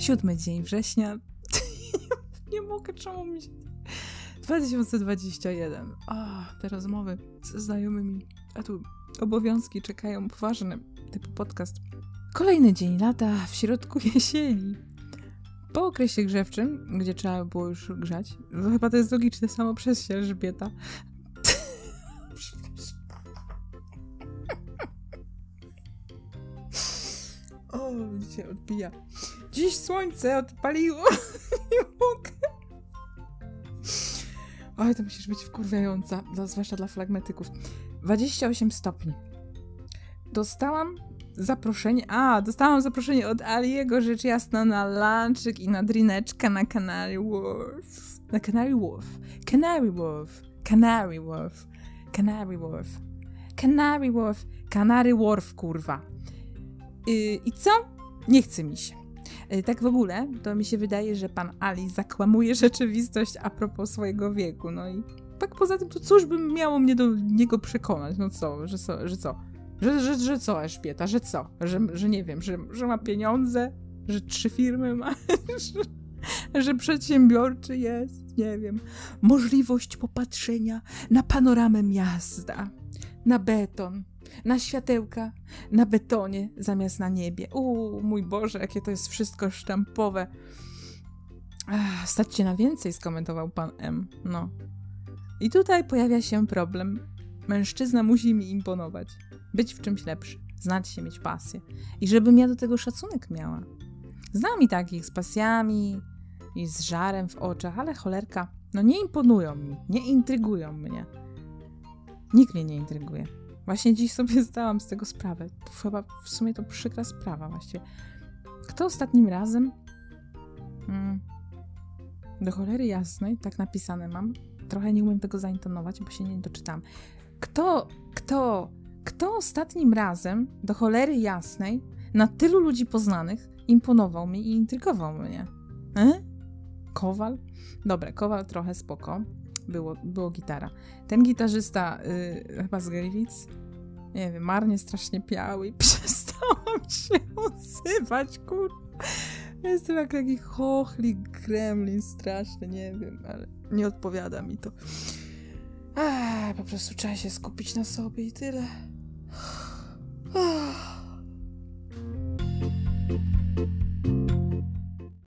Siódmy dzień września. nie mogę, czemu mi się... 2021. O, te rozmowy ze znajomymi. A tu obowiązki czekają poważne, typu podcast. Kolejny dzień lata w środku jesieni. Po okresie grzewczym, gdzie trzeba było już grzać, no chyba to jest logiczne samo przez się, Elżbieta. o, dzisiaj odbija. Dziś słońce odpaliło. Nie mogę. Oj, to musisz być wkurwiająca, zwłaszcza dla flagmetyków. 28 stopni. Dostałam zaproszenie. A, dostałam zaproszenie od Aliego, rzecz jasna, na lunchik i na drineczkę na Canary Wharf. Na Canary Wharf. Canary Wharf. Canary Wharf. Canary Wharf. Canary Wharf. Canary Wharf, kurwa. Yy, I co? Nie chce mi się. Yy, tak w ogóle, to mi się wydaje, że pan Ali zakłamuje rzeczywistość a propos swojego wieku. No i tak poza tym, to cóż by miało mnie do niego przekonać? No co, że co? Że co? Że, że, że co, Elżbieta, że co? Że, że nie wiem, że, że ma pieniądze, że trzy firmy ma, że, że przedsiębiorczy jest, nie wiem. Możliwość popatrzenia na panoramę miasta, na beton, na światełka, na betonie zamiast na niebie. U, mój Boże, jakie to jest wszystko sztampowe. Ach, stać się na więcej, skomentował pan M. No. I tutaj pojawia się problem. Mężczyzna musi mi imponować być w czymś lepszy, znać się, mieć pasję. I żebym ja do tego szacunek miała. Znam i takich z pasjami i z żarem w oczach, ale cholerka, no nie imponują mi, nie intrygują mnie. Nikt mnie nie intryguje. Właśnie dziś sobie zdałam z tego sprawę. Chyba w sumie to przykra sprawa właściwie. Kto ostatnim razem? Hmm. Do cholery jasnej, tak napisane mam. Trochę nie umiem tego zaintonować, bo się nie doczytam. Kto, kto kto ostatnim razem, do cholery jasnej, na tylu ludzi poznanych, imponował mi i intrygował mnie? E? Kowal? Dobra, Kowal trochę spoko. Było, było gitara. Ten gitarzysta, yy, chyba z Gliwic, nie wiem, marnie strasznie piał i przestałam się odzywać, kur... Jestem jak jakiś chochli gremlin straszny, nie wiem, ale nie odpowiada mi to. Ach, po prostu trzeba się skupić na sobie i tyle.